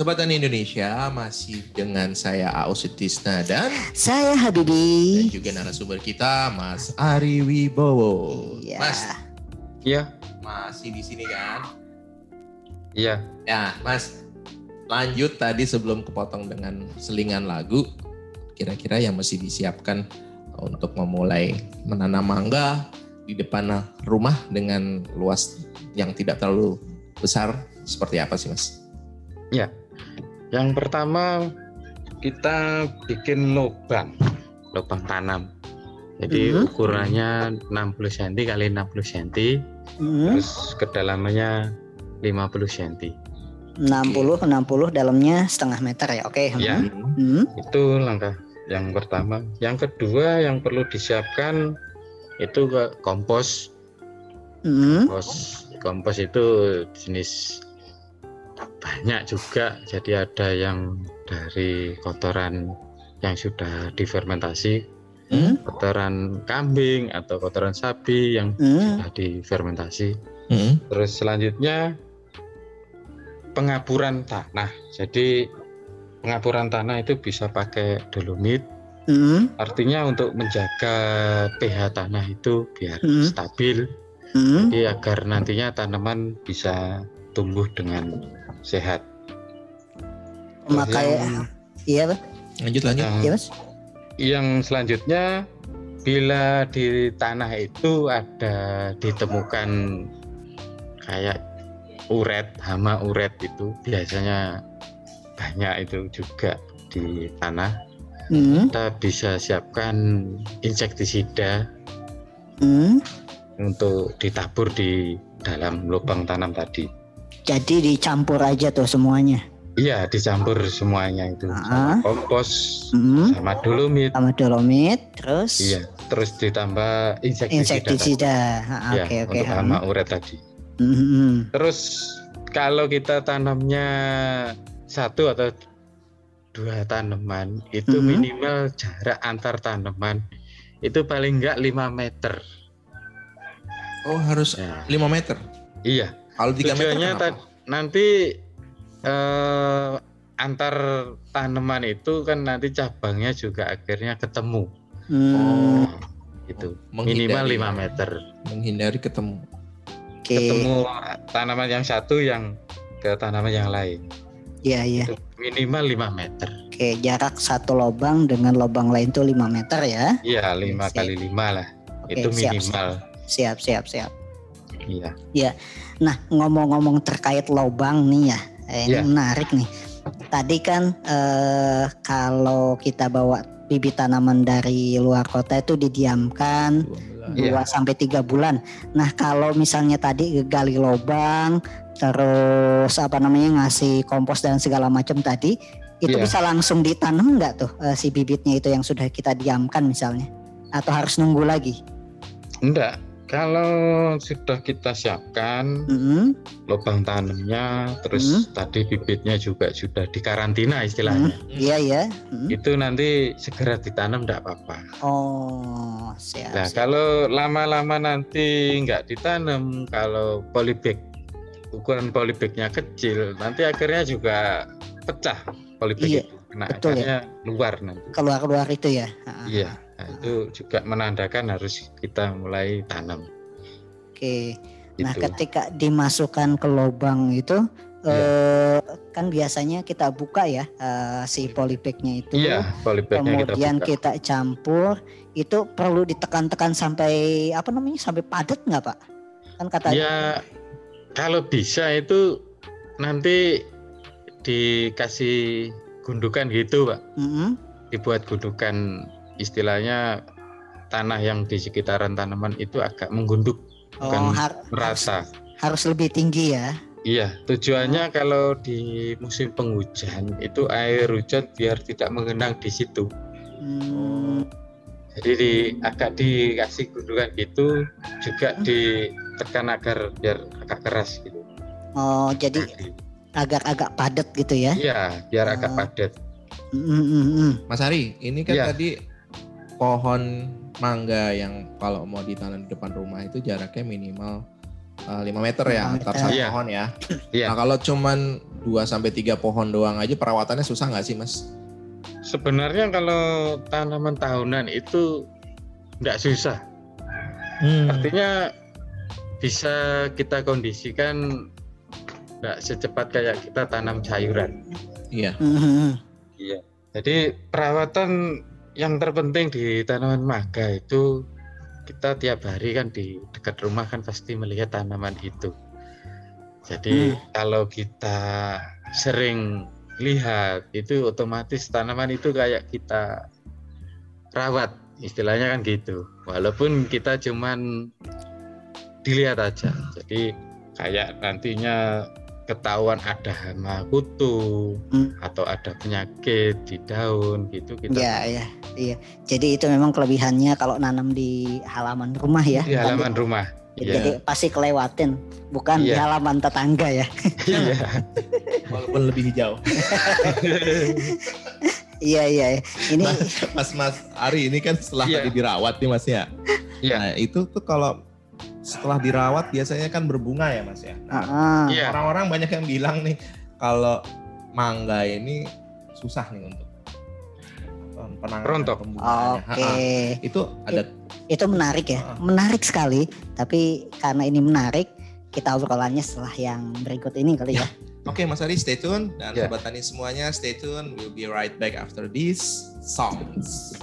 Sobat Tani Indonesia masih dengan saya Aus Sutisna dan Saya Habibi. dan juga narasumber kita Mas Ari Wibowo. Iya. Mas, Iya, masih di sini kan? iya. Ya, Mas. Lanjut tadi sebelum kepotong dengan selingan lagu, kira-kira yang mesti disiapkan untuk memulai menanam mangga di depan rumah dengan luas yang tidak terlalu besar seperti apa sih, Mas? Yang pertama kita bikin lubang, lubang tanam. Jadi Mhm. ukurannya 60 cm kali 60 cm, Hmm, terus kedalamannya 50 cm. 60 60 dalamnya setengah meter ya. Oke. Ya. Hmm. Itu langkah yang pertama. Yang kedua yang perlu disiapkan itu kompos. Hmm. Kompos, kompos itu jenis banyak juga. Jadi ada yang dari kotoran yang sudah difermentasi, Hmm. kotoran kambing atau kotoran sapi yang Hmm. sudah difermentasi. Hmm. Terus selanjutnya pengapuran tanah. Jadi pengapuran tanah itu bisa pakai dolomit. Hmm. Artinya untuk menjaga pH tanah itu biar Hmm. stabil. Hmm. Jadi agar nantinya tanaman bisa tumbuh dengan sehat. Memakai yang, iya, Pak. Lanjut lanjut. yang, Iya, Mas. yang selanjutnya bila di tanah itu ada ditemukan kayak uret, hama uret itu biasanya banyak itu juga di tanah. Hmm. Kita bisa siapkan insektisida Hmm. untuk ditabur di dalam lubang tanam tadi. Jadi dicampur aja tuh semuanya. Iya, dicampur semuanya itu Ah. sama kompos, Hmm. sama dolomit. Sama dolomit, terus Iya, terus ditambah insektisida. insektisida. Ah, Ya, Oke, oke. untuk Hmm. hama uret tadi. Hmm, hmm. Terus kalau kita tanamnya satu atau dua tanaman, itu Mhm. minimal jarak antar tanaman itu paling enggak 5 meter. Oh, harus Ya. 5 meter. Iya, Kalau 3 meter tujuannya kenapa? ta- nanti eh, antar tanaman itu kan nanti cabangnya juga akhirnya ketemu. Hmm. Nah, itu minimal 5 meter. menghindari ketemu. Oke. Ketemu tanaman yang satu yang ke tanaman yang lain. Iya, iya. Itu minimal 5 meter. Oke, jarak satu lubang dengan lubang lain tuh 5 meter ya. Iya, 5 Siap. kali 5 lah. Oke, itu siap, minimal. Siap, siap, siap. Iya. Nah, ngomong-ngomong terkait lubang nih ya, eh, ini Iya. menarik nih. Tadi kan eh, kalau kita bawa bibit tanaman dari luar kota itu didiamkan 12. Iya. 2 sampai 3 bulan. Nah, kalau misalnya tadi gali lubang terus apa namanya ngasih kompos dan segala macam tadi itu Iya. bisa langsung ditanam nggak tuh eh, si bibitnya itu yang sudah kita diamkan misalnya atau harus nunggu lagi? Enggak. Kalau sudah kita siapkan Mm-mm. lubang tanamnya, terus Hmm. tadi bibitnya juga sudah dikarantina istilahnya. Iya ya. Mm. Itu nanti segera ditanam enggak apa-apa. Oh, siap. Nah, siap. kalau lama-lama nanti nggak ditanam, kalau polybag ukuran polybagnya kecil, nanti akhirnya juga pecah polybag Iya, itu. Nah, betul ya. luar nanti. Keluar-keluar itu ya. Iya, nah, itu juga menandakan harus kita mulai tanam. Oke. Nah, Itu. ketika dimasukkan ke lubang itu Iya. eh, kan biasanya kita buka ya eh, si polybagnya itu. Iya, polybagnya kita Kemudian buka. kita, campur, itu perlu ditekan-tekan sampai apa namanya sampai padat nggak pak? Kan kata Ya, kalau bisa itu nanti dikasih gundukan gitu, Pak. Mm-mm. Dibuat gundukan istilahnya tanah yang di sekitaran tanaman itu agak menggunduk, Oh, bukan har- harus, merata. harus lebih tinggi ya. Iya, tujuannya kalau di musim penghujan itu air hujan biar tidak mengenang di situ. Hmm, Jadi di, agak dikasih gundukan gitu juga ditekan agar biar agak keras gitu. Oh, jadi agak-agak padat gitu ya. Iya, biar agak Oh. padat. Mm, mm, mm. Mas Ari, ini kan Iya. tadi pohon mangga yang kalau mau ditanam di depan rumah itu jaraknya minimal eh, 5 meter ya 5 antar satu Iya. pohon ya. Iya. Nah kalau cuman 2 sampai 3 pohon doang aja perawatannya susah nggak sih, Mas? Sebenarnya kalau tanaman tahunan itu nggak susah. Hmm. Artinya bisa kita kondisikan nggak secepat kayak kita tanam sayuran. Iya. Mhm. Iya. Jadi perawatan yang terpenting di tanaman mangga itu kita tiap hari kan di dekat rumah kan pasti melihat tanaman itu. Jadi kalau kita sering lihat itu otomatis tanaman itu kayak kita rawat istilahnya kan gitu. Walaupun kita cuman dilihat aja. Jadi kayak nantinya ketahuan ada hama kutu Hmm. atau ada penyakit di daun gitu kita Iya, iya, iya. Jadi itu memang kelebihannya kalau nanam di halaman rumah ya. di halaman rumah. Iya. Jadi pasti kelewatin, bukan di Iya. halaman tetangga ya. Iya. Walaupun lebih hijau. Iya, iya. iya. Ini Mas Mas Ari ini kan setelah Iya. tadi dirawat nih Mas ya. Iya. Nah, itu tuh kalau setelah dirawat biasanya kan berbunga ya Mas ya. Nah, Ah, Iya. Orang-orang banyak yang bilang nih kalau mangga ini susah nih untuk penanganan Rontok. pembungaannya. Oke, Ha-ha. Itu ada itu menarik ya, menarik sekali. Tapi karena ini menarik, kita obrolannya setelah yang berikut ini kali ya. Oke Mas Ari stay tune dan Ya. sobat tani semuanya stay tune. We'll be right back after these songs.